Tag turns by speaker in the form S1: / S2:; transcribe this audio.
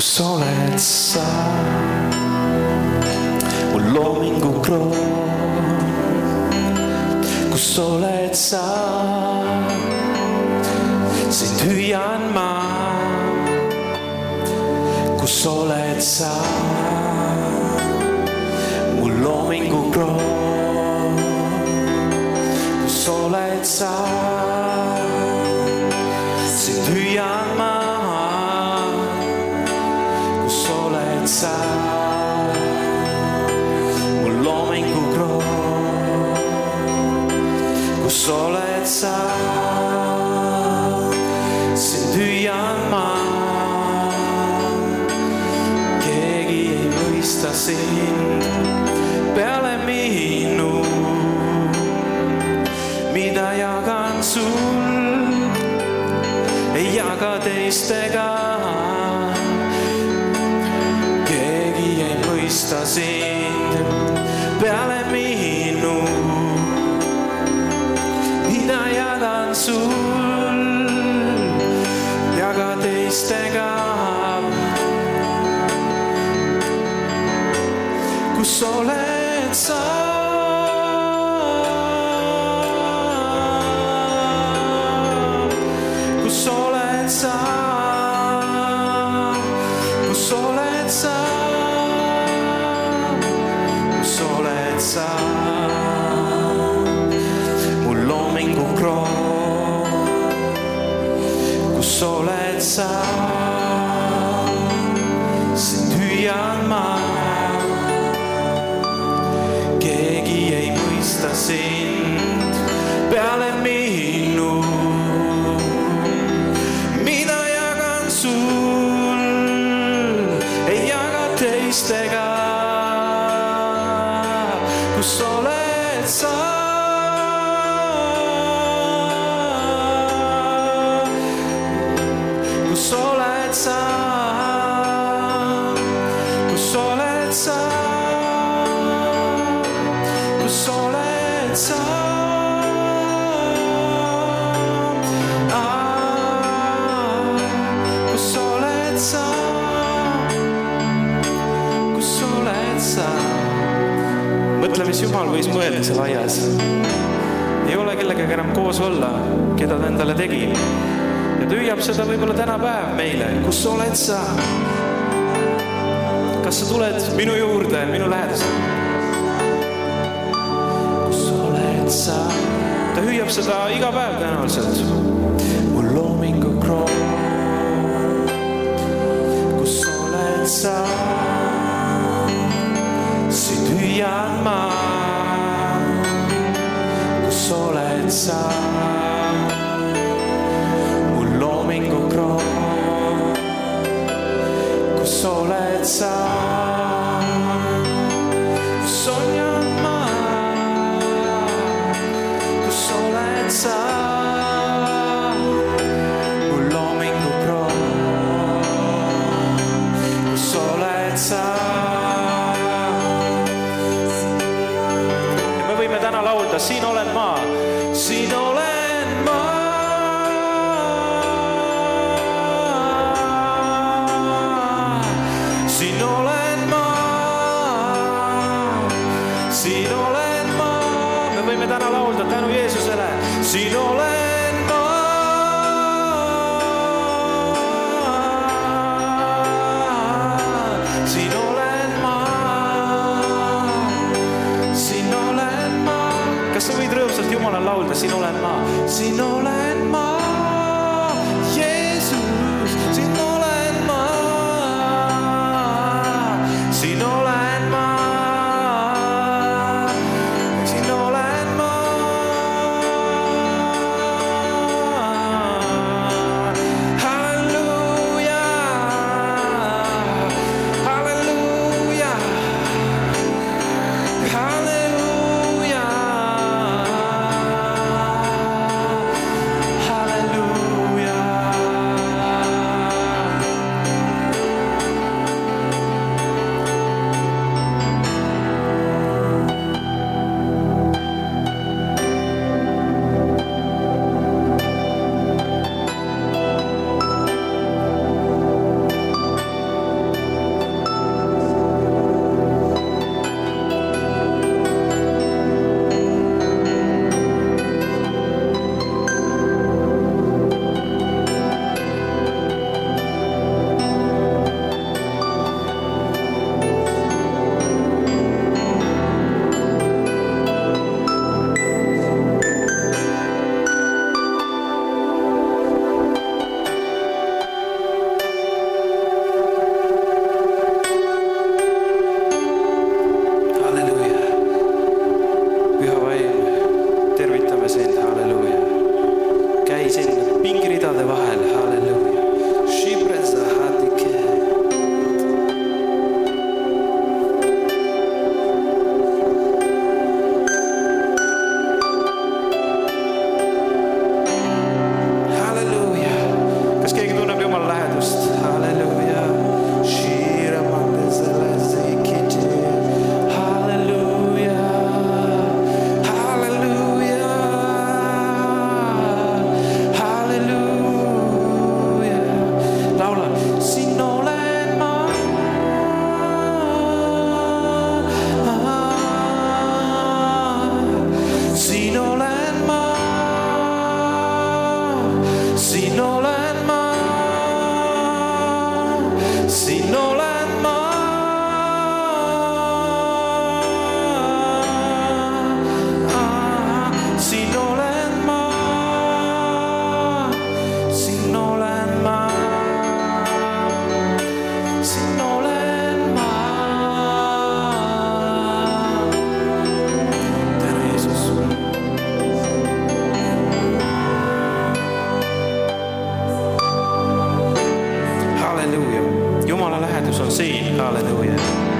S1: kus oled sa, mu loomingu kroon, kus oled sa, sind hüüan ma, kus oled sa, mu loomingu kroon, kus oled sa, sind peale minu, mida jagan sul, ei jaga teistega. Keegi ei mõista sind peale minu, mida jagan sul? Ja ka teistega. Kus teistega. kus oled sa? kus oled sa? Mõtle, mis Jumal võis mõelda seal aias. ei ole kellegagi enam koos olla, keda ta endale tegi. ja ta hüüab seda võib-olla tänapäev meile, kus oled sa? kas sa tuled minu juurde, minu lähedasele? sa? ta hüüab seda iga päev tõenäoliselt. mu loomingu kroon, kus oled sa? Sind hüüan ma. kus oled sa? Laulda, siin olen ma, siin olen ma. siin olen ma, siin olen ma, me võime täna laulda tänu Jeesusele, siin olen laulda, siin olen ma, siin olen ma, püha vaim, tervitame sind, halleluuja. käi sinna pingiridade vahel, halleluuja. Siin olen Hallelujah. Hallelujah.